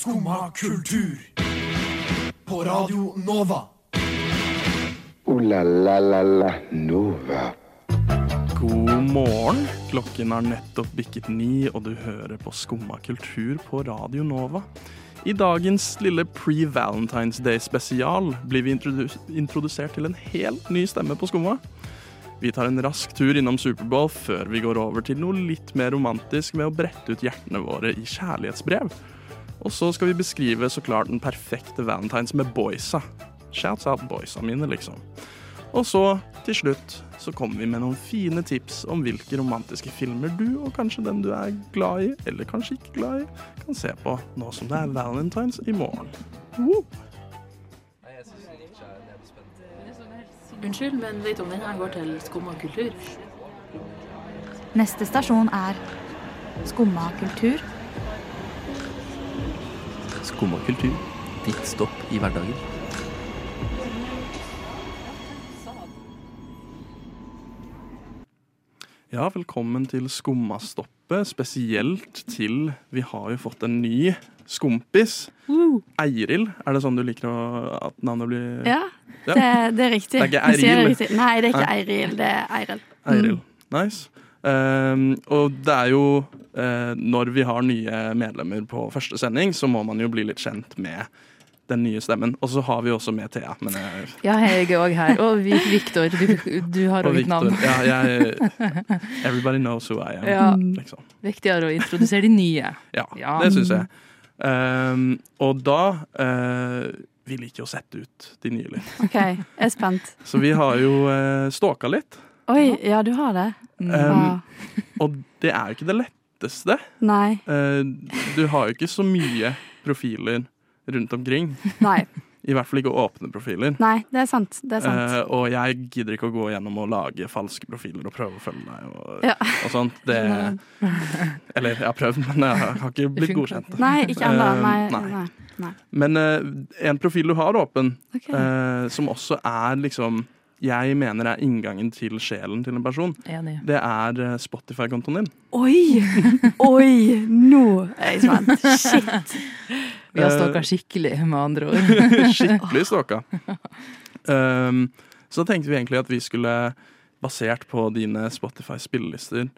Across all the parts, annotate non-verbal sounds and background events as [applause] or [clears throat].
Skumma kultur. På Radio Nova. O-la-la-la-la Nova. God morgen. Klokken har nettopp bikket ni, og du hører på Skumma kultur på Radio Nova. I dagens lille pre-Valentine's Day-spesial blir vi introdusert til en helt ny stemme på Skumma. Vi tar en rask tur innom Superbowl før vi går over til noe litt mer romantisk med å brette ut hjertene våre i kjærlighetsbrev. Og så skal vi beskrive så klart den perfekte valentines med boysa. Shouts out boysa mine, liksom. Og så, til slutt, så kommer vi med noen fine tips om hvilke romantiske filmer du, og kanskje den du er glad i, eller kanskje ikke glad i, kan se på nå som det er valentines i morgen. Woo! Unnskyld, men vet du om denne går til skumma kultur? Neste stasjon er Skumma kultur. Skumma kultur. Ditt stopp i hverdagen. Ja, velkommen til Skummastoppet, spesielt til vi har jo fått en ny skompis. Eiril, er det sånn du liker å, at navnet blir Ja, Ja. Det, det er riktig. Det er ikke Eiril. Nei, det er ikke Eiril. Det er Eiril. Eiril. Mm. Nice. Ehm, og det er jo eh, Når vi har nye medlemmer på første sending, så må man jo bli litt kjent med den nye stemmen. Og så har vi også med Thea. Men jeg, Ja, jeg er òg her. Og Viktor, Victor, du, du har òg et navn. Ja, jeg, [laughs] everybody knows who I am. Ja. Liksom. Viktigere å introdusere de nye. Ja, Ja. det syns jeg. Um, og da uh, Vi liker å sette ut de nye litt. OK, jeg er spent. Så vi har jo uh, stalka litt. Oi, ja, du har det? Um, Ja. og det er jo ikke det letteste. Nei. Eh, du har jo ikke så mye profiler rundt omkring. Nei. I hvert fall ikke åpne profiler. Nei, det er sant. Det er sant. Uh, og jeg gidder ikke å gå gjennom og lage falske profiler og prøve å følge deg og, Ja. og sånt. Det, eller jeg har prøvd, men jeg har ikke blitt godkjent. Nei, ikke ennå. Eh, Nei. nei. nei. nei. Men uh, en profil du har åpen, okay. eh, som også er liksom jeg mener er inngangen til sjelen til en person, Enig. det er eh, Spotify-kontoen din. Oi! [laughs] Oi! Nå er jeg spent. Shit. Vi har Eh, stalka skikkelig, med andre ord. [laughs] Skikkelig stalka. Um, så tenkte vi egentlig at vi skulle, basert på dine Spotify-spillelister,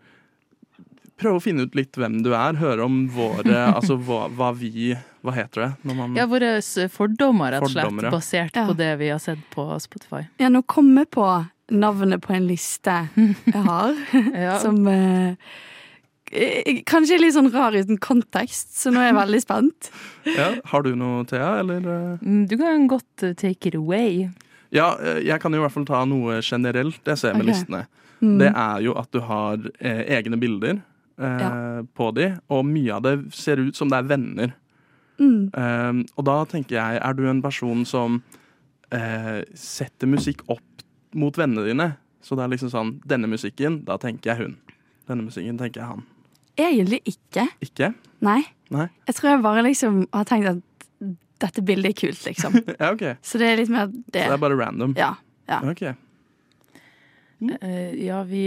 prøve å finne ut litt hvem du er. Høre om våre [laughs] Altså hva, hva vi Hva heter det? Når man, Ja, våre fordommer, rett og slett, Fordommer, ja. basert Ja. på det vi har sett på Spotify. Ja, nå kommer jeg på navnet på en liste jeg [laughs] har, Ja. som eh, eh, Kanskje litt sånn rar uten kontekst, så nå er jeg veldig spent. [laughs] ja, har du noe, Thea? Eller? uh? Mm, Du kan godt eh, take it away. Ja, eh, jeg kan jo i hvert fall ta noe generelt jeg ser med okay. listene. Mm. Det er jo at du har eh, egne bilder eh, på de, og mye av det ser ut som det er venner. Mm. Eh, og da tenker jeg, er du en person som eh, setter musikk opp mot vennene dine? Så det er liksom sånn, denne musikken, da tenker jeg hun. Denne musikken tenker jeg han. Egentlig ikke. Ikke? Nei. Nei? Jeg tror jeg bare liksom har tenkt at dette bildet er kult, liksom. [laughs] Ja, okay. Så det er litt mer Så det. det er bare random? Ja. ja. Okay. Mm. Uh, ja, vi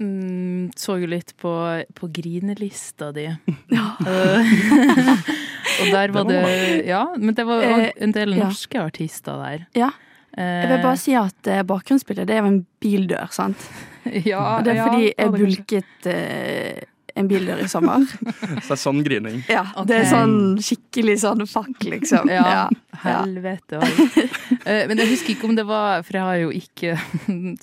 mm, så jo litt på, på grinelista di. [laughs] Ja. [laughs] og der var Det det Ja, men det var Eh, en del ja. norske artister der. Ja. Eh, Jeg vil bare si at eh, bakgrunnsbildet det er jo en bildør, sant? [laughs] ja, Og det er ja, fordi det jeg bulket eh, en bildør i sommer. Så det er sånn grining. Ja, Det er sånn skikkelig sånn fuck, liksom. Ja, Ja. helvete. òg. Eh, Men jeg husker ikke om det var For jeg har jo ikke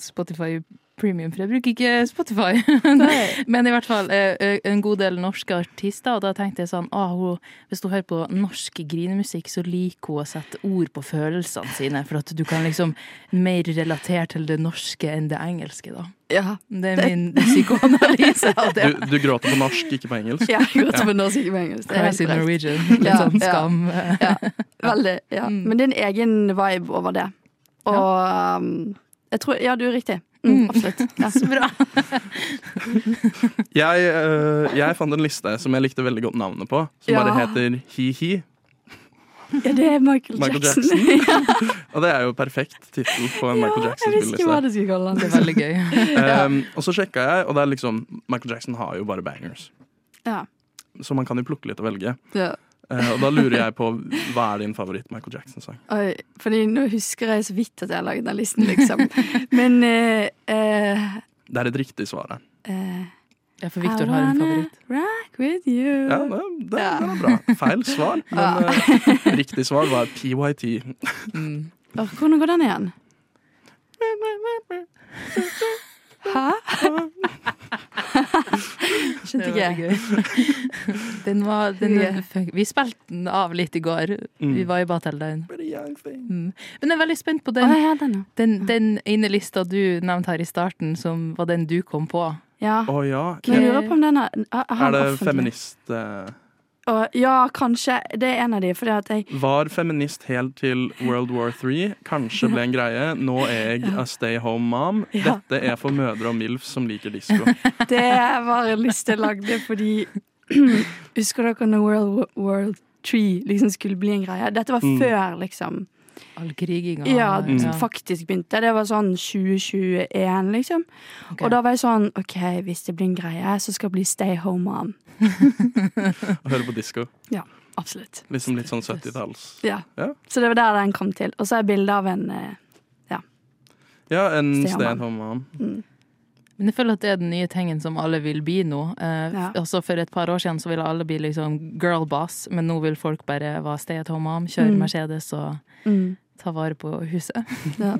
Spotify Premium, for jeg bruker ikke Spotify. [laughs] Men i hvert fall eh, eh, en god del norske artister, og da tenkte jeg sånn ah, hun, Hvis hun hører på norsk grinemusikk, så liker hun å sette ord på følelsene sine, for at du kan liksom mer relatere til det norske enn det engelske, da. Ja. Det er min psykoanalyse av det. du gråter på norsk, ikke på engelsk. [laughs] Ja, jeg gråter ja. på norsk, ikke på engelsk. Er Crazy. Norwegian. [laughs] Litt Ja, sånn skam. Ja, veldig. Ja. Mm. Men det er en egen vibe over det. Og um, jeg tror Ja, du er riktig. Mm, Mm. absolutt. [laughs] Ja. Så bra. [laughs] Jeg, eh, jeg fant en liste som jeg likte veldig godt navnet på, som Ja. bare heter Hi-Hi. ja, det er Michael, Michael Jackson. Jackson. [laughs] Og det er jo perfekt tittel på en Michael ikke hva Jackson-spilleliste. Det er veldig gøy. Um, og så sjekka jeg, og det er liksom Michael Jackson har jo bare bangers. Ja. Så man kan jo plukke litt og velge. Ja. Eh, og da lurer jeg på hva er din favoritt-Michael Jackson-sang? Oi, fordi nå husker jeg så vidt at jeg har laget den listen, liksom. Men uh, uh, Det er et riktig svar her. eh, Ja, for Victor har en favoritt. Rock with you. Ja, det, det, Ja. det er bra. Feil svar, [laughs] men riktig svar var PYT. Mm. Hvordan går den igjen? [laughs] Hæ? Skjønte [laughs] Det var ikke. gøy. [laughs] Den var, den, vi spilte den av litt i går. Vi Mm. var i thing. Mm. Men jeg er veldig spent på den, den, ja, den, ja. den, den ene lista du nevnte her i starten, som var den du kom på. ja. Oh, ja. Men jeg lurer på om den er, er, Er han det feminist eh, Å, ja, kanskje. Det er en av de, fordi at jeg Var feminist helt til World War 3. Kanskje ble en greie. Nå er jeg a stay home mom. Ja. Dette er for mødre og MILF som liker disko. [laughs] Det var en liste jeg lagde fordi [clears throat] Husker dere når World War 3 liksom skulle bli en greie? Dette var Mm. før liksom All kriginga. Ja, Mm. som faktisk begynte. Det var sånn 2021, liksom. Okay. Og da var jeg sånn OK, hvis det blir en greie, så skal jeg bli Stay Home Mom. Og høre på disko. Absolutt. Liksom litt sånn 70-talls. Ja. Ja. Så det var der den kom til. Og så er bilde av en ja. Ja, en Stay stay home at home mom. mm, Men jeg føler at det er den nye tingen som alle vil bli nå. Eh, Ja. altså For et par år siden så ville alle bli liksom girl boss, men nå vil folk bare være stay at home mom, kjøre Mm. Mercedes og mm, ta vare på huset. [laughs] ja.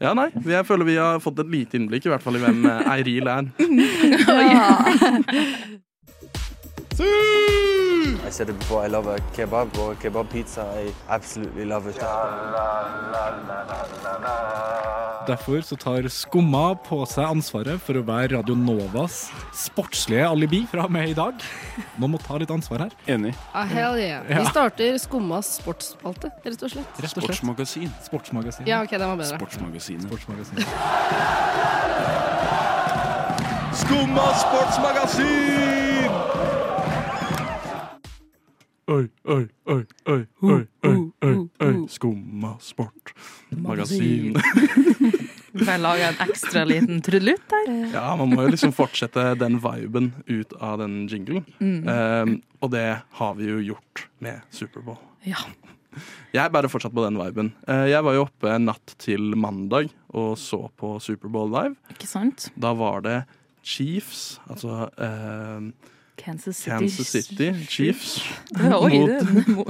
Ja, nei, jeg føler vi har fått et lite innblikk i hvert fall i hvem eh, Eiril er. [laughs] [laughs] I said it before, I love a kebab or a kebab pizza. I absolutely love it. Derfor så tar Skumma på seg ansvaret for å være Radio Novas sportslige alibi fra og med i dag. Nå må ta litt ansvar her. Enig. Ah, hell yeah. Ja. Vi starter Skummas sportsspalte, rett og slett. Rett og slett. Sportsmagasin. Sportsmagasin. Ja, ok, den var bedre. Sportsmagasinet. Sportsmagasin. Skumma sportsmagasin! Oi, oi, oi, oi, oi, oi, oi, oi. Skumma sport. Magasin. Kan jeg [laughs] lage en ekstra liten trudelutt der? Ja, man må jo liksom fortsette den viben ut av den jinglen. Mm. Um, og det har vi jo gjort med Superbowl. Ja. Jeg er bare fortsatt på den viben. Eh, jeg var jo oppe natt til mandag og så på Superbowl live. Ikke sant? Da var det Chiefs, altså eh, Kansas City. Kansas City Chiefs [laughs] Oi, mot,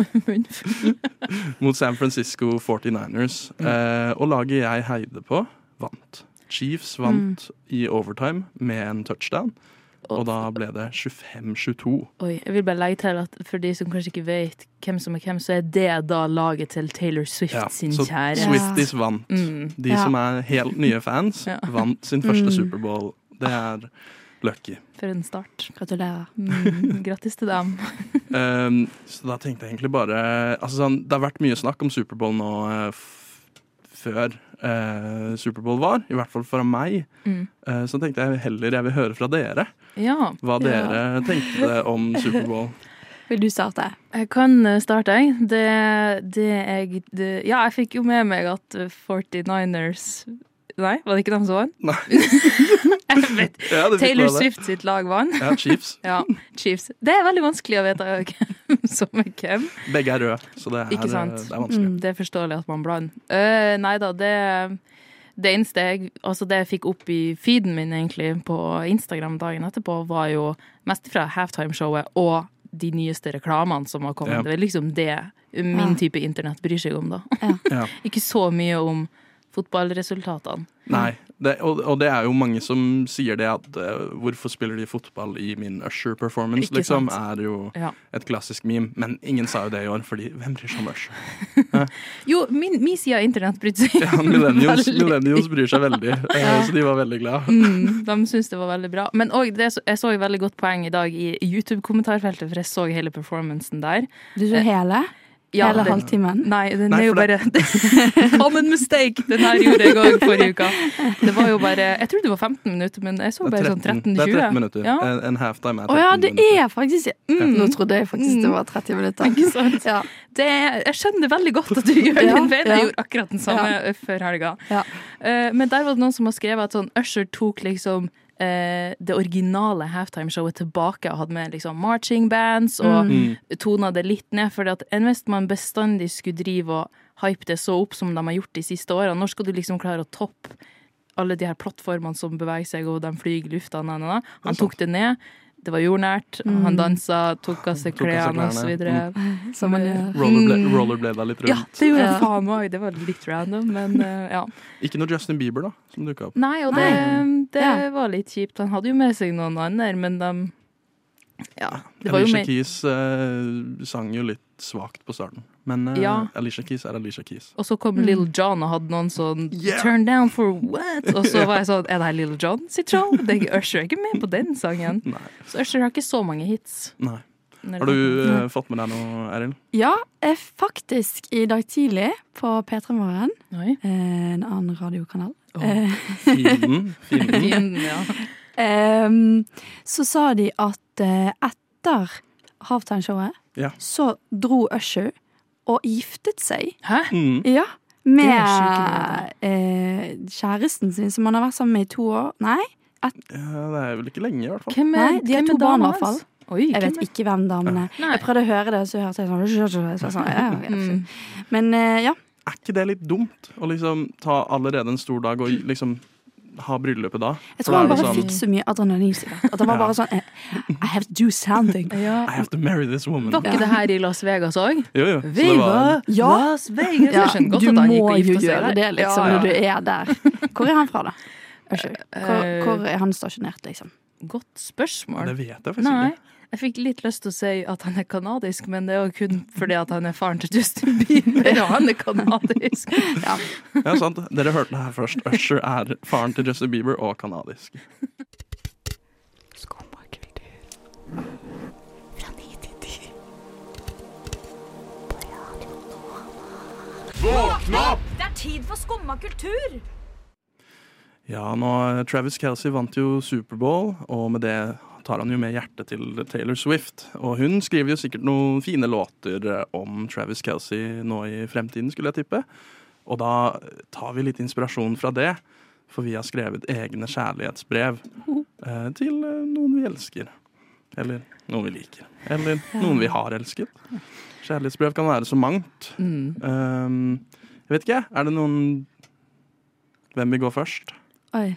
[laughs] mot San Francisco 49ers. Eh, og laget jeg heide på, vant. Chiefs vant i overtime med en touchdown. Og da ble det 25-22. Oi, jeg vil bare legge til at for de som kanskje ikke vet hvem som er hvem, så er det da laget til Taylor Swift Ja, sin så kjære. Swifties vant. Mm. De Ja. som er helt nye fans, Ja. vant sin første Mm. Superbowl. Det er lucky. For en start. Gratulerer. Mm, grattis til dem. [laughs] Um, så da tenkte jeg egentlig bare altså sånn, Det har vært mye snakk om Superbowl nå eh, f før uh, Superbowl var, i hvert fall fra meg. Mm. Uh, så tenkte jeg heller jeg vil høre fra dere Ja. hva Ja. dere tenkte om [laughs] Superbowl. Vil du starte? Jeg kan starte, jeg. Det, det jeg det, Ja, jeg fikk jo med meg at eh, 49ers Nei, var det ikke dem som vant? Nei. [laughs] jeg vet. [laughs] Ja, Taylor. Swift sitt lag vant. Ja, Chiefs. [laughs] Ja, Chiefs. Det er veldig vanskelig å vite hvem som er hvem. Begge er røde, så det er, Ikke sant? det er vanskelig. Mm. Det er forståelig at man blander. Uh, nei da, det det eneste jeg, altså det jeg fikk opp i feeden min egentlig på Instagram dagen etterpå, var jo mest fra halftimeshowet og de nyeste reklamene som har kommet. Ja. Det er liksom det min type internett bryr seg om, da. Ja. Ikke så mye om fotballresultatene. Nei, det, og, og det er jo mange som sier det at uh, hvorfor spiller de fotball i min Usher-performance, liksom, er jo Ja. et klassisk meme. Men ingen sa jo det i år, fordi hvem bryr seg om Usher? [laughs] Jo, min, min side av internett brydde seg Ja, millennials, veldig. millennials bryr seg veldig, ja. [laughs] så de var veldig glad. Mm, de syntes det var veldig bra. Men òg, jeg så et veldig godt poeng i dag i YouTube-kommentarfeltet, for jeg så hele performancen der. Du så hele? Ja, hele det- halvtimen? Nei, den Nei, er jo bare [laughs] Common mistake! Den her gjorde jeg òg forrige uke. Det var jo bare Jeg trodde det var 15 minutter, men jeg så bare 13, sånn 13, det er 13 minutter. Ja. En, en halftime er Å 13 ja, det minutter. er faktisk mm, Nå trodde jeg faktisk det var 30 minutter. Ikke sant? [laughs] Ja. Det, jeg skjønner veldig godt at du gjør Ja, den veien. Jeg ja. gjorde akkurat den samme før helga. Ja. Eh, men der var det noen som har skrevet at sånn Usher tok liksom eh, det originale halftimeshowet tilbake og hadde med liksom marching bands og Mm. tona det litt ned. For hvis man bestandig skulle drive og hype det så opp som de har gjort de siste årene, når skal du liksom klare å toppe alle de her plattformene som beveger seg, og de flyr i lufta? Han tok det ned. Det var jordnært. Mm. Han dansa, tok av seg klærne klærne. videre. [laughs] Som man gjør. Rollerblada litt rundt. Ja, det gjorde jeg Ja. faen meg òg. Det var litt random, men eh, ja. [laughs] Ikke noe Justin Bieber, da, som dukka opp. Nei, og det, det Ja. var litt kjipt. Han hadde jo med seg noen andre, men de Ja. Det var jo mer Keys eh, sang jo litt svakt på starten. Men uh, Ja. Alicia Keys er Alicia Keys. Og så kom Little John og hadde noen sånn Yeah. Turn down for what? Og så [laughs] var jeg sånn Er det her Little John sitt show? Er Usher er ikke med på den sangen. [laughs] Nei. Så Usher har ikke så mange hits. Nei. Har du eh, fått med deg noe, Eril? Ja, eh, faktisk i dag tidlig på P3 Morgen, eh, en annen radiokanal, Oh. eh, Fienden? [laughs] Fienden? Fin, ja. Ehm, så sa de at etter Halftime-showet Ja. så dro Usher og giftet seg. Hæ? Mm. Ja. Med eh, kjæresten sin, som han har vært sammen med i to år. Nei, Ja, det er vel ikke lenge, i hvert fall. Hvem Nei, er, de har to barn i hvert fall. Oi, jeg vet ikke hvem damene er. Jeg prøvde å høre det, og så hørte jeg sånn, så sånn ja, ok. Mm. Men eh, ja. Er ikke det litt dumt? Å liksom ta allerede en stor dag og liksom ha bryllupet da? Jeg tror han bare sånn, fikk så mye adrenalin. At han var Ja. bare sånn I have to do something. Ja. I have to marry this woman. Var ikke det her i Las Vegas òg? Jo, jo. Så det Viva var, Ja. Las Vegas! Ja, jeg godt du at han gikk må og jo gifta seg gjøre der. det, liksom, Ja, når du er der. Hvor er han fra, da? Hvor, Eh, hvor er han stasjonert, liksom? Godt spørsmål. det vet jeg faktisk Nei. ikke. Jeg fikk litt lyst til å si at han er kanadisk, men det er jo kun fordi at han er faren til Justin Bieber, og han er kanadisk. Ja. Ja, sant. Dere hørte det her først. Usher er faren til Justin Bieber og kanadisk. Våkn opp! Det er tid for skumma kultur! Ja, nå, Travis Kelsey vant jo Superbowl, og med det tar han jo med hjertet til Taylor Swift. Og hun skriver jo sikkert noen fine låter eh, om Travis Kelsey nå i fremtiden, skulle jeg tippe. Og da tar vi litt inspirasjon fra det, for vi har skrevet egne kjærlighetsbrev eh, til eh, noen vi elsker. Eller noen vi liker. Eller noen vi har elsket. Kjærlighetsbrev kan være så mangt. Mm. Um, jeg vet ikke, er det noen Hvem vil gå først? Oi.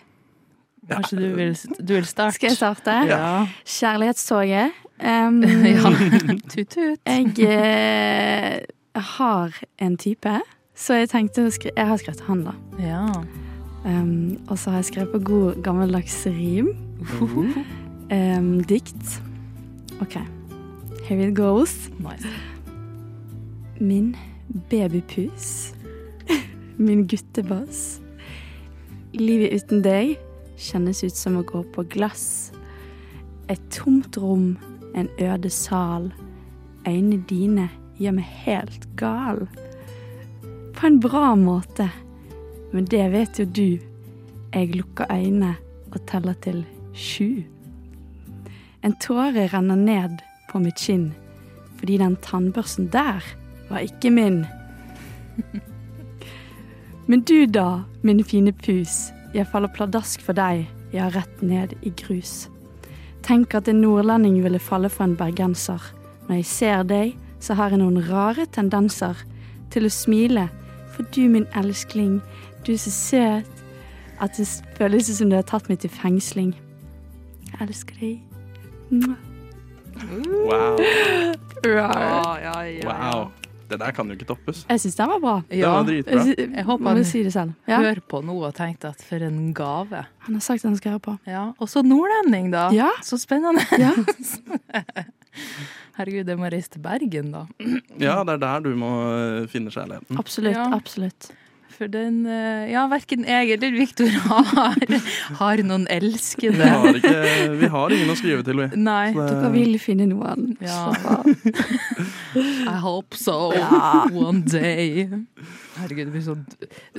Kanskje du vil, du vil starte? Skal jeg starte? Ja. Kjærlighetstoget. Um, [laughs] ja. [laughs] Tut-tut. Jeg eh, har en type, så jeg tenkte Jeg har skrevet han, da. Ja. Um, og så har jeg skrevet på god gammeldags rim. Um, dikt. OK. Here it goes. Nice. Min babypus. [laughs] Min guttebass. Livet uten deg kjennes ut som å gå på glass. Et tomt rom, en øde sal. Øynene dine gjør meg helt gal. På en bra måte, men det vet jo du. Jeg lukker øynene og teller til sju. En tåre renner ned på mitt kinn, fordi den tannbørsten der var ikke min. Men du da, min fine pus, jeg faller pladask for deg, jeg har rett ned i grus. Tenk at en nordlending ville falle for en bergenser. Når jeg ser deg, så har jeg noen rare tendenser til å smile, for du, min elskling, du er så søt at det føles som du har tatt meg til fengsling. Jeg elsker deg. Mwah. Wow. Ja, ja, ja. wow. Det der kan jo ikke toppes. Jeg syns den var bra. Den var dritbra. Jeg, Jeg håper han sier det selv. Ja. Hør på noe og tenkte at for en gave. Han har sagt han skal høre på. Ja, Og så nordlending, da. Ja. Så spennende. Ja. [laughs] Herregud, jeg må reise til Bergen, da. Ja, det er der du må eh, finne kjærligheten. Absolutt. Ja. absolutt. For den eh, Ja, verken jeg eller Viktor har, har noen Vi har, ikke, vi har ingen å skrive til, vi. Nei. Det- Dere vil finne noen. Ja. [laughs] I hope so. Ja. One day. Herregud, det blir så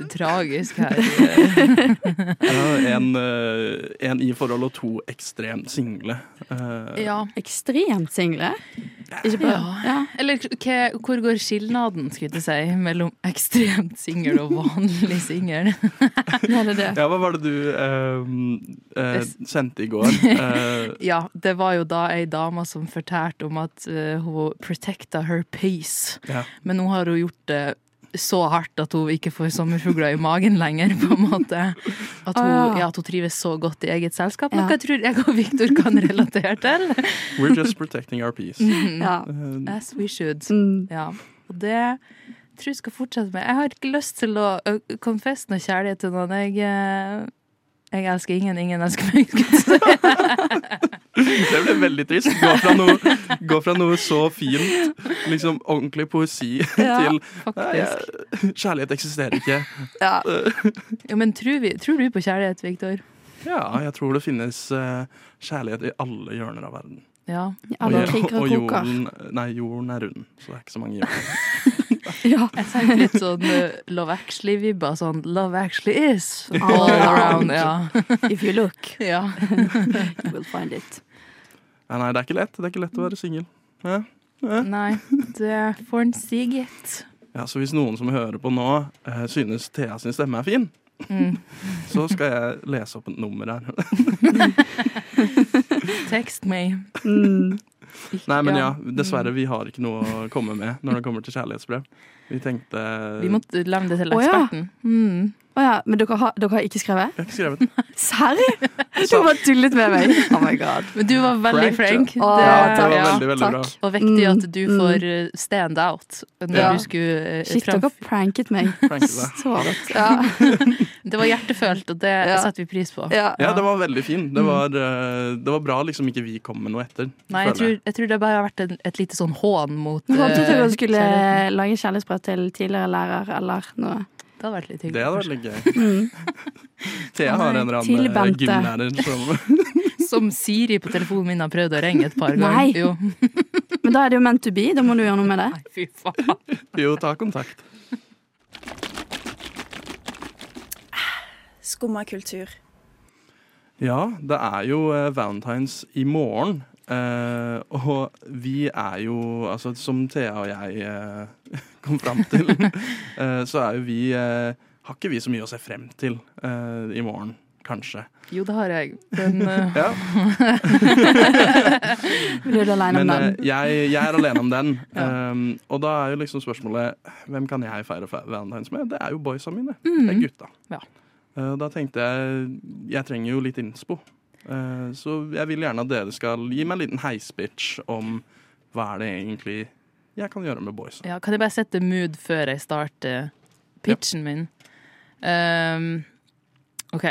tragisk her. [laughs] En, eh, en i forhold og to ekstremt single. Eh, ja. Ekstremt single. Ikke bare Ja. ja. Eller hvor går skilnaden, skulle jeg si, mellom ekstremt singel og vanlig singel? [laughs] Ja, det det. Ja, hva var det du eh, eh, sendte i går? [laughs] Eh, Ja, det var jo da ei dame som fortalte om at uh, hun protecta her peace. Ja. Men nå har hun gjort det så hardt at hun ikke får sommerfugler i magen lenger, på en måte. At hun, Ah. ja, at hun trives så godt i eget selskap. Ja. Noe jeg tror jeg og Victor kan relatere til. We're just protecting our peace. [laughs] Ja. Eh, As we should. Mm. Ja. Og det tror jeg skal fortsette med. Jeg har ikke lyst til å confesse noe kjærlighet til noen. Jeg, eh, jeg elsker ingen, ingen elsker meg. [laughs] Det ble veldig trist. Gå fra noe, gå fra noe så fint, liksom ordentlig poesi, [laughs] Ja, til faktisk. nei, Kjærlighet eksisterer ikke. Ja. [laughs] Ja, men tror, vi, tror du på kjærlighet, Victor? Ja, jeg tror det finnes uh, kjærlighet i alle hjørner av verden. Ja. Alle og, og og jorden, nei, jorden er rund, så det er ikke så mange hjørner. [laughs] Ja. Jeg tenker litt sånn uh, Love Actually-vibber. Sånn Love Actually is All all around. around. Ja. [laughs] If you look, [laughs] ja. you will find it. Ja, nei, det er ikke lett. Det er ikke lett å være singel. Ja. Ja. Nei, det får en si, gitt. Ja, så hvis noen som hører på nå, uh, synes Thea sin stemme er fin, Mm. så skal jeg lese opp et nummer her. Text me. Mm. [laughs] Nei, men ja, dessverre, vi har ikke noe å komme med når det kommer til kjærlighetsbrev. Vi tenkte Vi måtte levne det til eksperten. Oh, ja. Mm. Å ja, men dere har, dere har ikke skrevet? Jeg har ikke skrevet. [laughs] Serr? [laughs] Du bare tullet med meg. [laughs] Oh my god. Men du var veldig Frank, frank. Å, Ja, det var ja. veldig, veldig bra. Og viktig at du Mm, får uh, stand out når Ja. du skulle uh, Shit, dere pranket meg. Pranket. Så godt. Ja. Det var hjertefølt, og det Ja. setter vi pris på. Ja. Ja, det var veldig fin. Det var, eh, det var bra liksom ikke vi kom med noe etter. Nei, jeg tror, jeg tror det bare har vært en, et lite sånn hån mot Jeg håpet at dere skulle lage kjærlighetsbrev til tidligere lærer eller noe. Det hadde vært litt hyggelig. Det hadde vært litt gøy. Mm. [laughs] Thea har en eller annen gymlærer som [laughs] Som Siri på telefonen min har prøvd å ringe et par ganger. Nei. Jo. [laughs] Men da er det jo meant to be. Da må du gjøre noe med det. Nei, fy faen. Jo, ta kontakt. [sighs] Skumma kultur. Ja, det er jo eh, valentines i morgen. Eh, og vi er jo, altså som Thea og jeg eh, kom fram til, [laughs] eh, så er jo vi eh, Har ikke vi så mye å se frem til eh, i morgen, kanskje. Jo, det har jeg. Men uh, [laughs] Ja, [laughs] Blir du alene om den? jeg, jeg er alene om den. Ja. Um, og da er jo liksom spørsmålet hvem kan jeg feire valentines med? Det er jo boysa mine. Mm. Det er gutta. Ja. Uh, da tenkte jeg jeg trenger jo litt innspo. Uh, så jeg vil gjerne at dere skal gi meg en liten heispitch om hva er det egentlig jeg kan gjøre med boys. ja, kan jeg bare sette mood før jeg starter pitchen min? Um, OK.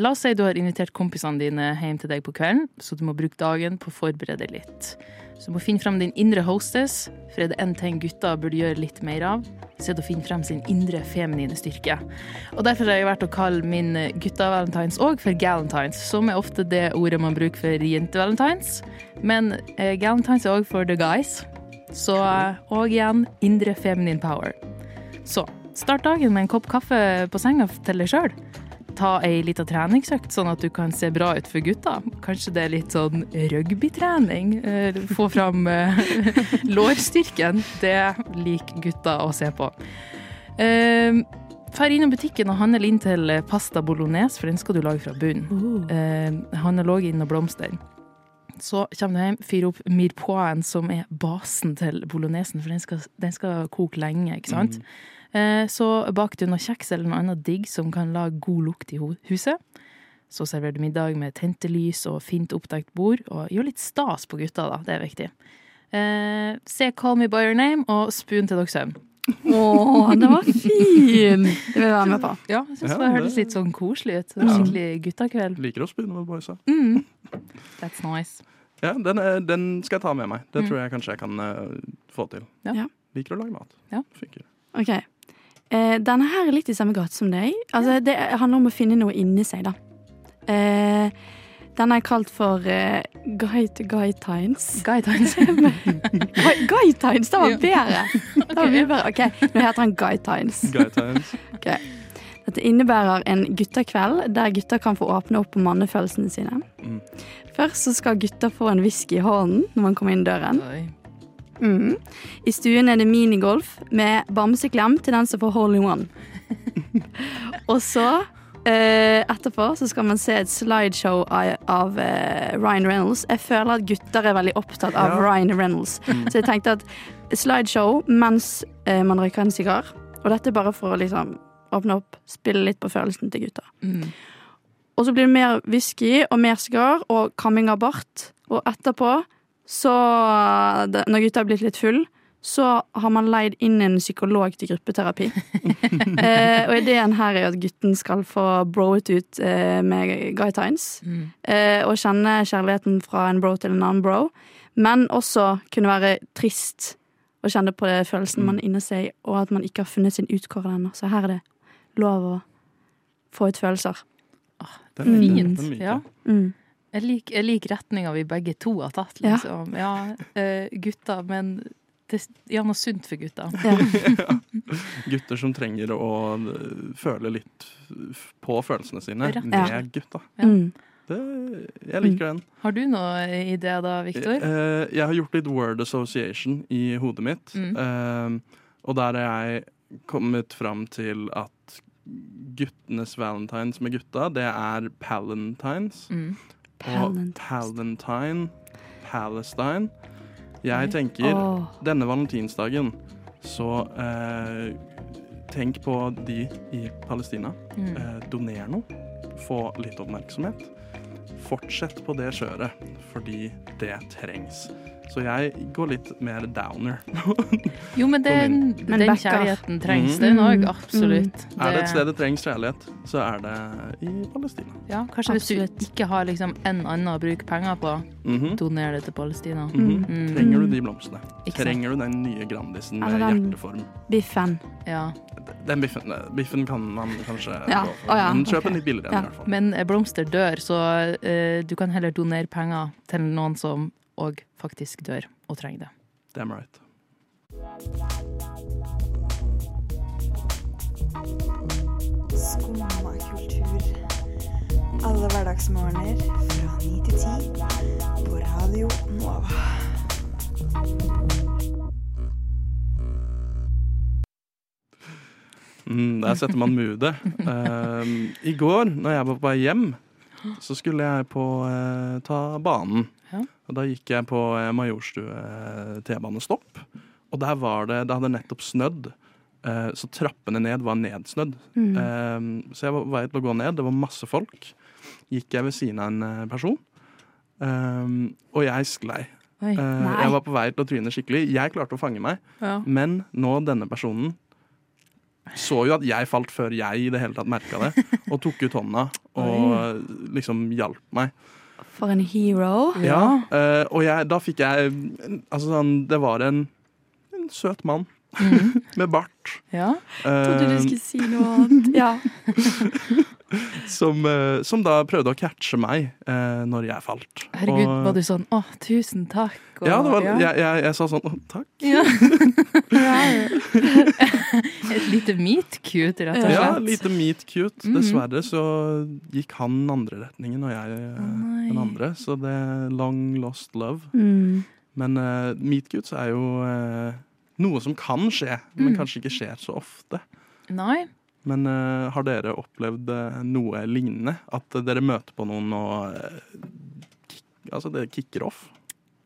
La oss si du har invitert kompisene dine hjem til deg på kvelden, så du må bruke dagen på å forberede litt. Så du må finne frem din indre hostess, for er det én ting gutta burde gjøre litt mer av, så er det å finne frem sin indre feminine styrke. Og Derfor har jeg vært å kalle min gutta-valentines òg for galentines, som er ofte det ordet man bruker for jente-valentines. Men eh, galentines er òg for the guys. Så og igjen indre feminine power. Så start dagen med en kopp kaffe på senga til deg sjøl. Ta ei lita treningsøkt, sånn at du kan se bra ut for gutta. Kanskje det er litt sånn rugbytrening. Eh, Få fram eh, [laughs] lårstyrken. Det liker gutta å se på. Eh, Fær innom butikken og handle inn til pasta bolognese, for den skal du lage fra bunnen. Eh, Handle låg inn og blomster. Så kommer du hjem, fyrer opp mirepoixen, som er basen til bolognesen, for den skal, den skal koke lenge, ikke sant? Eh, Så baker du noe kjeks eller noe annet digg som kan lage god lukt i huset. Så serverer du middag med tente lys og fint oppdekt bord, og gjør litt stas på gutta, da. Det er viktig. Eh, se Call Me By Your Name og spoon til dere søvn. Å, det var fin! Det vil jeg være med på. Ja, jeg synes Ja, det høres hørtes litt sånn koselig ut. Skikkelig guttakveld. Liker å spune med boysa. Mm. That's nice. Ja, den, den skal jeg ta med meg. Det Mm. tror jeg kanskje jeg kan uh, få til. Ja. Ja. Liker å lage mat. Ja. Funker. Ok. Eh, denne her er litt i samme gate som deg. Altså, det handler om å finne noe inni seg, da. Eh, den er kalt for uh, Guide Guide Times. Guy [laughs] times. Guy Times, det var bedre! Det var mye bedre. ok, Nå heter han Guy Times. Guy Times. Okay. Dette innebærer en guttekveld der gutter kan få åpne opp på mannefølelsene sine. Mm. Først så skal gutter få en whisky i hånden når man kommer inn døren. Oi. Mhm. I stuen er det minigolf med bamseklem til den som får hole in one. [laughs] Og så eh, etterpå så skal man se et slideshow av, av uh, Ryan Reynolds. Jeg føler at gutter er veldig opptatt av Ja. Ryan Reynolds. Mm. Så jeg tenkte at slideshow mens uh, man røyker en sigar. Og dette er bare for å liksom åpne opp, spille litt på følelsen til gutta. Mm. Og så blir det mer whisky og mer sigar og kamming av bart. Og etterpå, så Når gutta har blitt litt full, så har man leid inn en psykolog til gruppeterapi. [laughs] eh, og ideen her er jo at gutten skal få broet ut eh, med Guy Tynes. Mm. Eh, og kjenne kjærligheten fra en bro til en annen bro. Men også kunne være trist og kjenne på det følelsen man er inni seg, og at man ikke har funnet sin utkårede ennå. Så her er det lov å få ut følelser. Den liker jeg. Fint. Den Ja. jeg. Mm. Jeg liker, jeg liker retninga vi begge to har tatt, Ja. liksom. Ja, eh, gutter, men det, ja, noe sunt for gutter. [laughs] [laughs] Gutter som trenger å øh, føle litt på følelsene sine Rett. med Ja. gutta. Ja. Mm. Det, jeg liker den. Har du noe idé da, Viktor? Eh, jeg har gjort litt word association i hodet mitt. Mm. Eh, og der har jeg kommet fram til at guttenes valentines med gutta, det er palentines. Mm. Og Palentine, Palestine. Jeg tenker oh. denne valentinsdagen, så eh, tenk på de i Palestina. Mm. Eh, doner noe. Få litt oppmerksomhet. Fortsett på det kjøret, fordi det trengs. Så jeg går litt mer downer. [laughs] Jo, men den, Men den kjærligheten trengs, mm. den òg. Mm. Absolutt. Er det et sted det trengs kjærlighet, så er det i Palestina. Ja, kanskje hvis du ikke har liksom en annen å bruke penger på, Mhm. doner det til Palestina. Mhm. Mm. Trenger du de blomstene? Trenger du den nye Grandisen med hjerteform? Biffen. Ja. Den biffen, biffen kan man kanskje Ja. gå for, Oh, ja, men kjøp okay. en litt billigere Ja. i hvert fall. Men eh, blomster dør, så uh, du kan heller donere penger til noen som òg faktisk dør og trenger det. Damn right. Skumma kultur. Alle hverdagsmorgener fra ni til ti på Radio Nova. Mm, der setter man moodet. Uh, I går, når jeg var på vei hjem, så skulle jeg på uh, ta banen. Ja. Og da gikk jeg på eh, Majorstue T-banestopp. Og der var det Det hadde nettopp snødd. eh, så trappene ned var nedsnødd. Mm. Um, så jeg var på vei til å gå ned. Det var masse folk. Gikk jeg ved siden av en eh, person. Um, og jeg sklei. Oi. Eh, jeg var på vei til å tryne skikkelig. Jeg klarte å fange meg. Ja. Men nå denne personen så jo at jeg falt før jeg i det hele tatt merka det, og tok ut hånda og liksom hjalp meg. For en hero. Ja, uh, og jeg, da fikk jeg Altså sånn, det var en, en søt mann [laughs] med bart. ja. Trodde du eh, skulle si noe annet. Ja. [laughs] som, eh, som da prøvde å catche meg eh, når jeg falt. Herregud, Og- var du sånn 'Å, tusen takk'? og- Ja, det var, ja. Jeg, jeg, jeg sa sånn «Å, takk. Ja. [laughs] [laughs] Et lite meet-cute, rett og slett. Ja, lite meet cute. Mhm. Dessverre så gikk han andre retningen og jeg eh, den andre. Så det er long lost love. Mm. Men uh, meet cutes er jo uh, noe som kan skje, men Mm. kanskje ikke skjer så ofte. Nei. Men uh, har dere opplevd noe lignende? At dere møter på noen og Altså, det kicker off?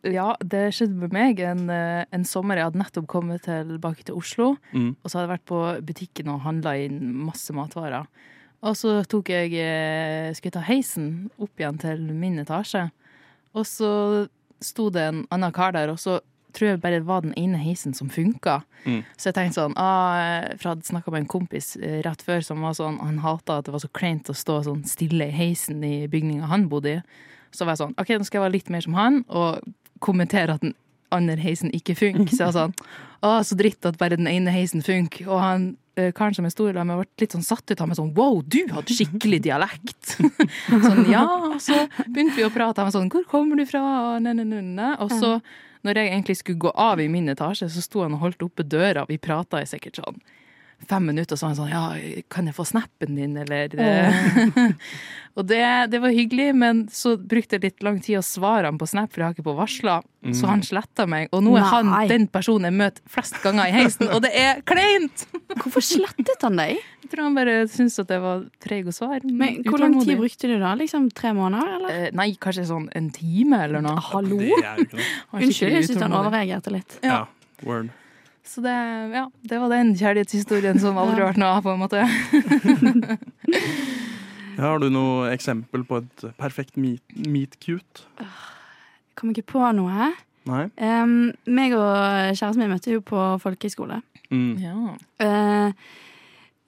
Ja, det skjedde med meg en, eh, en sommer. Jeg hadde nettopp kommet tilbake til Oslo. Mm. Og så hadde jeg vært på butikken og handla inn masse matvarer. Og så tok jeg eh, skulle jeg ta heisen opp igjen til min etasje. Og så sto det en annen kar der, og så tror jeg bare det var den ene heisen som funka. Mm. Så jeg tenkte sånn ah, For jeg hadde snakka med en kompis eh, rett før som var sånn Han hata at det var så kleint å stå sånn stille i heisen i bygninga han bodde i. Så var jeg sånn OK, nå skal jeg være litt mer som han, og kommentere at den andre heisen ikke funker. Så jeg sånn Å, så dritt at bare den ene heisen funker. Og han eh, karen som er stor, med, ble litt sånn satt ut av meg sånn Wow, du hadde skikkelig dialekt! [laughs] sånn, ja, og så begynte vi å prate. Han var sånn Hvor kommer du fra? Og, ne, ne, ne. og så når jeg egentlig skulle gå av i min etasje, så sto han og holdt oppe døra. Vi prata i sikkert sånn fem minutter, og så var han sånn Ja, kan jeg få snappen din, eller [laughs] Og det, det var hyggelig, men så brukte jeg litt lang tid å svare han på Snap, for jeg har ikke på varsla. Mm. Så han sletta meg. Og nå er han den personen jeg møter flest ganger i heisen, og det er kleint! [laughs] Hvorfor slettet han deg? Jeg tror han bare syntes at jeg var treig å svare. Men hvor lang tid brukte du da? Liksom tre måneder, eller? Eh, Nei, kanskje sånn en time eller noe. Hallo? Unnskyld, jeg syns han overreagerte litt. Ja. Word. Så det, ja, det var den kjærlighetshistorien som [laughs] aldri har vært noe av, på en måte. [laughs] Ja, har du noe eksempel på et perfekt meet, meet cute? Kom ikke på noe. Nei? Um, meg og kjæresten min møtte jo på folkehøyskole. Mm. Ja. Eh,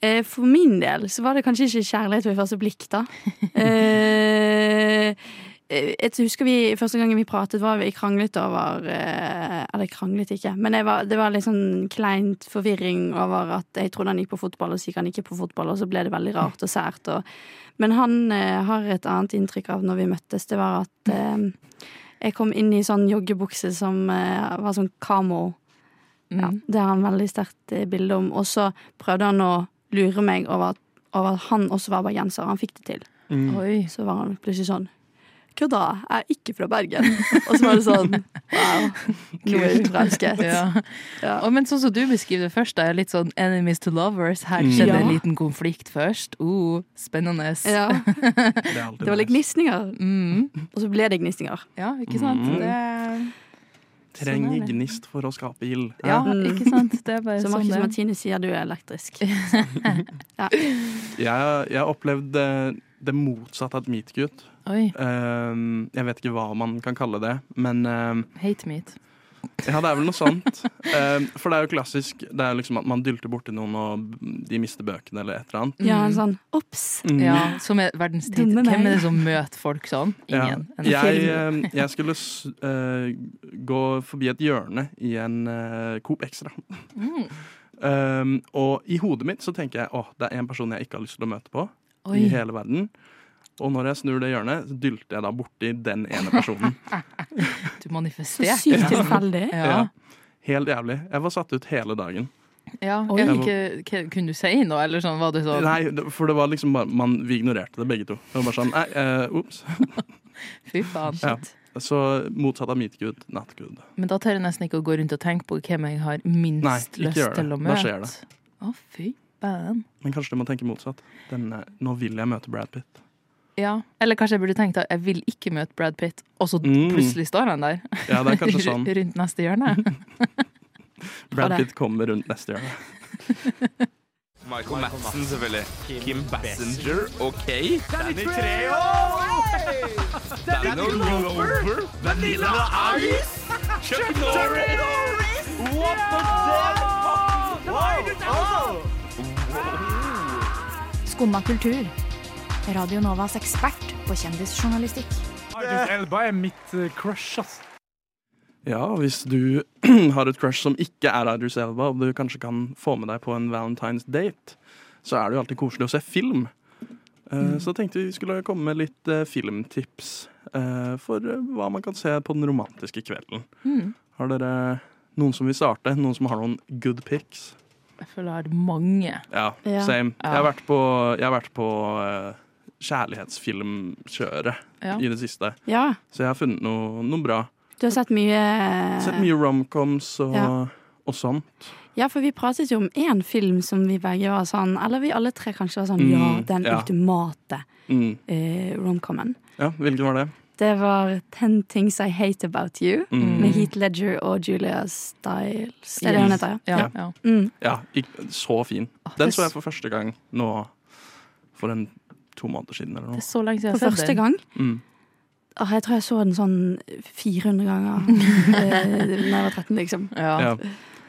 eh, for min del så var det kanskje ikke kjærlighet ved første blikk, da. [laughs] Eh, jeg husker vi Første gangen vi pratet, var vi kranglet over eh, Eller kranglet ikke, men jeg var, det var litt sånn kleint forvirring over at jeg trodde han gikk på fotball, og så gikk han ikke på fotball, og så ble det veldig rart og sært. Og, men han eh, har et annet inntrykk av når vi møttes. Det var at eh, jeg kom inn i sånn joggebukse som eh, var sånn kamo. Ja, Mm. det har han veldig sterkt eh, bilde om. Og så prøvde han å lure meg over, at- over at han også var bergenser. Han fikk det til. Mm. Oi. Så var han plutselig sånn Kødda, jeg er ikke fra Bergen. Og så var det sånn Wow, nå er du forelsket. Ja. Ja. Og, men sånn som du beskriver det først, det er litt sånn enemies to lovers. Her Mm. skjedde Ja. en liten konflikt først. Uh, spennende. Ja, [laughs] Det det var litt gnisninger. Mm. Og så ble det gnisninger. Ja, ikke sant? Mm. Det, Trenger Sånn gnist for å skape ild. ja, Mm. ikke sant? Det er bare [laughs] Så sånn. Martine sier du er elektrisk. [laughs] Jeg, jeg opplevde det motsatte av et meet cute. Oi. Um, jeg vet ikke hva man kan kalle det, men um, Hate meat. ja, det er vel noe sånt. Um, for det er jo klassisk Det er liksom at man dylter borti noen, og de mister bøkene eller et eller annet. Ja, en sånn Ops! Mm. Ja, som er verdens tid. Hvem er det som møter folk sånn? Ingen. Ja. Jeg, um, [laughs] jeg skulle s- uh, gå forbi et hjørne i en uh, Coop Extra. Mm. Um, og i hodet mitt så tenker jeg åh, det er en person jeg ikke har lyst til å møte på Oi. i hele verden. Og når jeg snur det hjørnet, så dylter jeg da borti den ene personen. [laughs] Du manifesterte. Så sykt tilfeldig. Ja. Ja. Helt jævlig. Jeg var satt ut hele dagen. Ja. Ikke, kunne du si noe, eller sånn? Var det sånn? Nei, for det var liksom bare man, Vi ignorerte det begge to. Det var bare sånn Nei, uh, ops. [laughs] Fy faen. Ja. Så motsatt av meet good, not good. Men da tør jeg nesten ikke å gå rundt og tenke på hvem jeg har minst Nei, lyst til å Da skjer det. Å, fy faen. Men kanskje du må tenke motsatt. Den, eh, nå vil jeg møte Brad Pitt. Ja. Eller kanskje jeg burde tenkt at jeg vil ikke møte Brad Pitt, og så Mm. plutselig står han der. Ja, det er kanskje [laughs] sånn. Rundt neste hjørne. [laughs] Brad. Pitt kommer rundt neste hjørne. [laughs] Michael Madsen, selvfølgelig. Kim Bassinger, OK. Danny Treo! Danny Glover. Vanilla Ice. Chuck Norris. What the fuck? Wow! Skumma kultur. Radio Novas ekspert på kjendisjournalistikk. Idris Elba er mitt eh, crush, ass. Ja, hvis du [clears throat] har et crush som ikke er Idris Elba, og du kanskje kan få med deg på en Valentine's date, så er det jo alltid koselig å se film. Eh, Så tenkte vi skulle komme med litt eh, filmtips eh, for hva man kan se på den romantiske kvelden. Mm. Har dere noen som vil starte? Noen som har noen good pics? Jeg føler jeg har mange. Ja, same. Ja. Jeg har vært på, jeg har vært på kjærlighetsfilmkjøret Ja. i det siste. Ja. Så jeg har funnet noe, noe bra. Du har sett mye Sett mye romcoms og, Ja. og sånt. Ja, for vi pratet jo om én film som vi begge var sånn Eller vi alle tre kanskje var sånn Mm, Ja, den ja. ultimate Mm. uh, romcomen. Ja, hvilken var det? Det var Ten Things I Hate About You Mm. med Heath Ledger og Julia Stiles. Er det hun heter, ja. Ja, ja. Mm. Ja, så fin. Den så jeg for første gang nå for en to måneder siden eller Det er noe. så lenge siden For jeg har første sett den. gang. Mm. Åh, jeg tror jeg så den sånn 400 ganger [laughs] eh, da jeg var 13, liksom. Ja. Ja.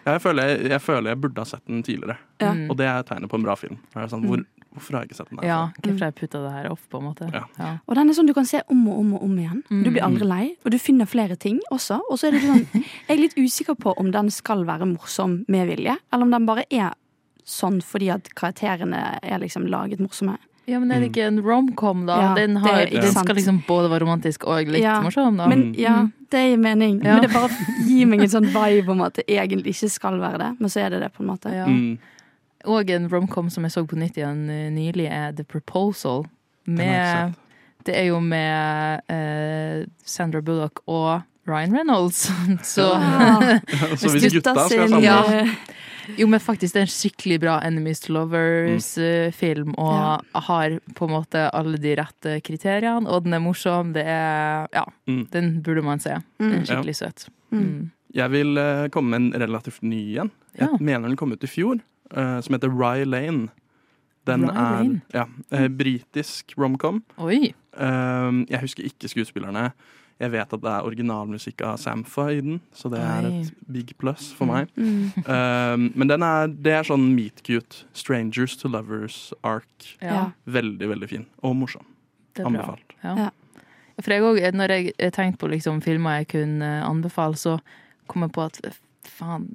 Jeg, føler jeg, jeg føler jeg burde ha sett den tidligere, Ja. Mm. og det er tegnet på en bra film. Det er sånn, hvor, hvorfor har jeg ikke sett den? Der? Ja, hvorfor har jeg putta det her opp, på en måte? Ja. Ja. Og den er sånn du kan se om og om og om igjen. Du blir Mm. aldri lei, og du finner flere ting også. Og så er det sånn, jeg er litt usikker på om den skal være morsom med vilje, eller om den bare er sånn fordi at karakterene er liksom laget morsomme. Ja, men er det ikke en romcom, da? Ja, den, har, det, den skal liksom både være romantisk og litt Ja, morsom, da. Men ja, det gir mening. Ja. Men det bare gir meg en sånn vibe om at det egentlig ikke skal være det, men så er det det, på en måte. Ja. Mm. Og en romcom som jeg så på nytt igjen eh, nylig, er The Proposal. Med, det er jo med uh, Sandra Bullock og Ryan Reynolds. [laughs] Så, [laughs] ja. Så hvis gutta skal sammen Ja. Eh, Jo, men faktisk, det er en skikkelig bra Enemies to Lovers-film, og har på en måte alle de rette kriteriene, og den er morsom. Det er Ja, Mm. den burde man se. Den er skikkelig søt. Mm. Jeg vil uh, komme med en relativt ny en. Jeg Ja. mener den kom ut i fjor, uh, som heter Rye Lane. Den Rye er Lane? ja, uh, britisk romcom. Oi! Eh, jeg husker ikke skuespillerne. Jeg vet at det er originalmusikk av Samfa i den, så det er et big plus for meg. Mm. [laughs] Eh, men den er, det er sånn meet cute. Strangers to lovers-ark. Ja. Veldig, veldig fin. Og morsom. Anbefalt. Ja. For jeg òg, når jeg jeg tenkte på liksom filmer jeg kunne eh, anbefale, så kom jeg på at eh, faen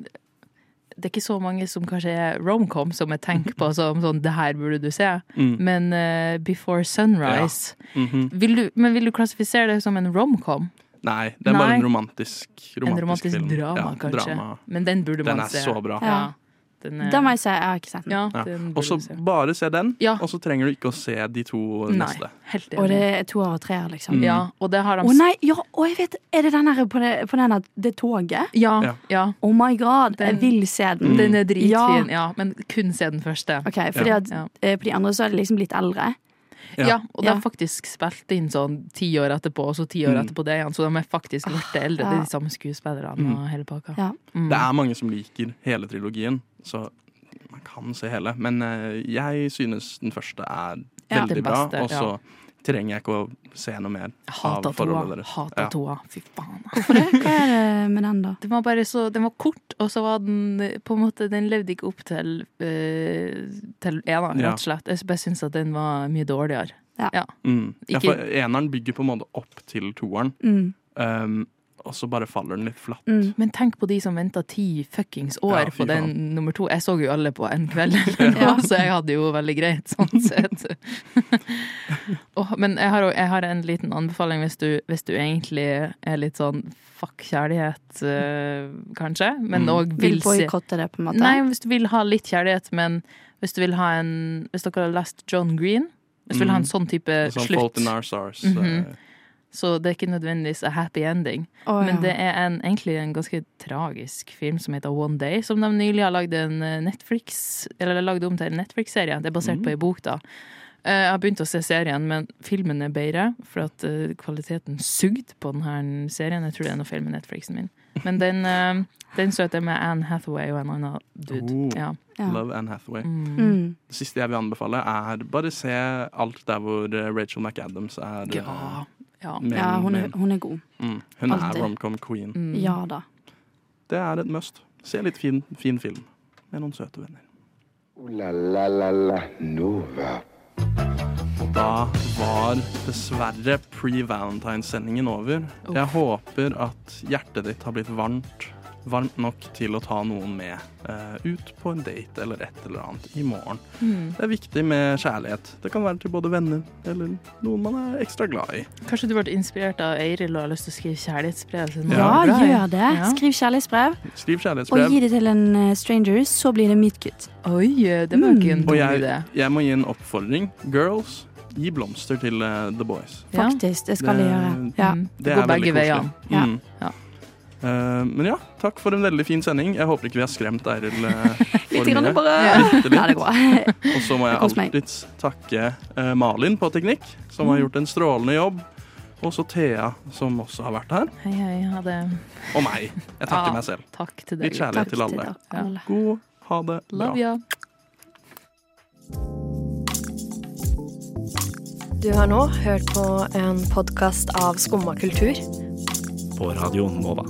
Det er ikke så mange som kanskje er romcom, som jeg tenker på som sånn Det her burde du se. Mm. Men uh, Before Sunrise Mhm. vil du, Men vil du klassifisere det som en romcom? Nei, det er bare en romantisk, romantisk, En romantisk film. drama, Ja, kanskje. Drama. Men den burde Den man er så bra. Ja. Den, er- da må jeg se. Jeg har ikke sett den. Ja, Ja. den Og så bare se den, Ja. og så trenger du ikke å se de to Nei, neste. helt. Og det er to og treer, liksom. Mm. Ja, og det har de Å nei, ja, og jeg vet Er det den her på det, på den her, det toget? Ja, Ja. ja. Oh my god, Den- jeg vil se den. Den er dritfin, Ja. ja. Men kun se den første. Ok, fordi Ja. at Ja. eh, på de andre så er det liksom litt eldre. Ja. Ja, og de Ja. har faktisk spilt inn sånn ti år etterpå, og så ti år Mm. etterpå det igjen. Så de er faktisk blitt eldre. Det er de samme skuespillerne Mm. og hele pakka. Ja. Mm. Det er mange som liker hele trilogien, så man kan se hele. Men eh, jeg synes den første er Ja, veldig bra, og så trenger jeg ikke å se noe mer av forholdet deres. Hata Ja. toa. Fy faen. Hvorfor det? Hva er det med den, da? Den var bare så Den var kort, og så var den på en måte Den levde ikke opp til uh, Til eneren, rett og slett. Jeg bare syns at den var mye dårligere. Ja. Ja. Mm. Ja, for eneren bygger på en måte opp til toeren, Mm. um, og så bare faller den litt flatt. Mm. Men tenk på de som venta ti fuckings år Ja, på den nummer to. Jeg så jo alle på en kveld, [laughs] [laughs] Ja. så jeg hadde jo veldig greit, sånn sett. [laughs] oh, men jeg har, jeg har en liten anbefaling hvis du, hvis du egentlig er litt sånn fuck kjærlighet, eh, kanskje, men Mm. Vil vil boikotte det, på en måte? Nei, hvis du vil ha litt kjærlighet, men hvis du vil ha en Hvis dere har lest John Green, hvis du vil ha en Mm. sånn type Sånn slutt Fault in Our Stars. Mhm. eh, så det er ikke nødvendigvis a happy ending. Å, Men det er en, egentlig en ganske tragisk film som heter One Day, som de nylig har lagd en eh, Netflix Eller lagd om til en Netflix-serie. Det er basert Mm. på ei bok, da. Eh, Jeg har begynt å se serien, men filmen er bedre, for at eh, kvaliteten sugde på denne serien. Jeg tror det er noe feil med Netflixen min. Men den, uh, den søte med Anne Hathaway og en annen dude. Oh. Ja. Ja. Love Anne Hathaway. Mm. Mm. Det siste jeg vil anbefale, er bare se alt der hvor Rachel McAdams er Ja. Ja. men, Ja, hun er, hun er god. Mm. Hun Altid. er romcom queen. Mm. Ja da. Det er et must. Se litt fin, fin film med noen søte venner. Ooh la la la la Nova. Og da var dessverre pre-Valentine-sendingen over. Jeg håper at hjertet ditt har blitt varmt, varmt nok til å ta noen med uh, ut på en date eller et eller annet i morgen. Mm. Det er viktig med kjærlighet. Det kan være til både venner eller noen man er ekstra glad i. Kanskje du ble inspirert av Eiril og har lyst til å skrive kjærlighetsbrev til Ja, i? gjør det. Ja. Skriv kjærlighetsbrev, Skriv kjærlighetsbrev. og gi det til en eh, stranger, så blir det meet cute. Oi, det var ikke en Og dum jeg, idé. jeg må gi en oppfordring. Girls, gi blomster til uh, The Boys. Faktisk, det skal Det- jeg gjøre. Ja. Mm. Det Det går begge veier. veiene. Ja. Mm. Ja. Eh, men ja, takk for en veldig fin sending. Jeg håper ikke vi har skremt Eiril uh, [laughs] for mye. bare. Ja. Og så må jeg alltids takke eh, Malin på teknikk, som har gjort en strålende jobb. Og så Thea, som også har vært her. Hei, hei, ha det. Og meg. Jeg takker Ja, meg selv. Takk til deg. Litt kjærlighet Takk til alle. Til alle. God ha det bra. Love ya. Du har nå hørt på en podkast av Skumma kultur. På Radio Nova.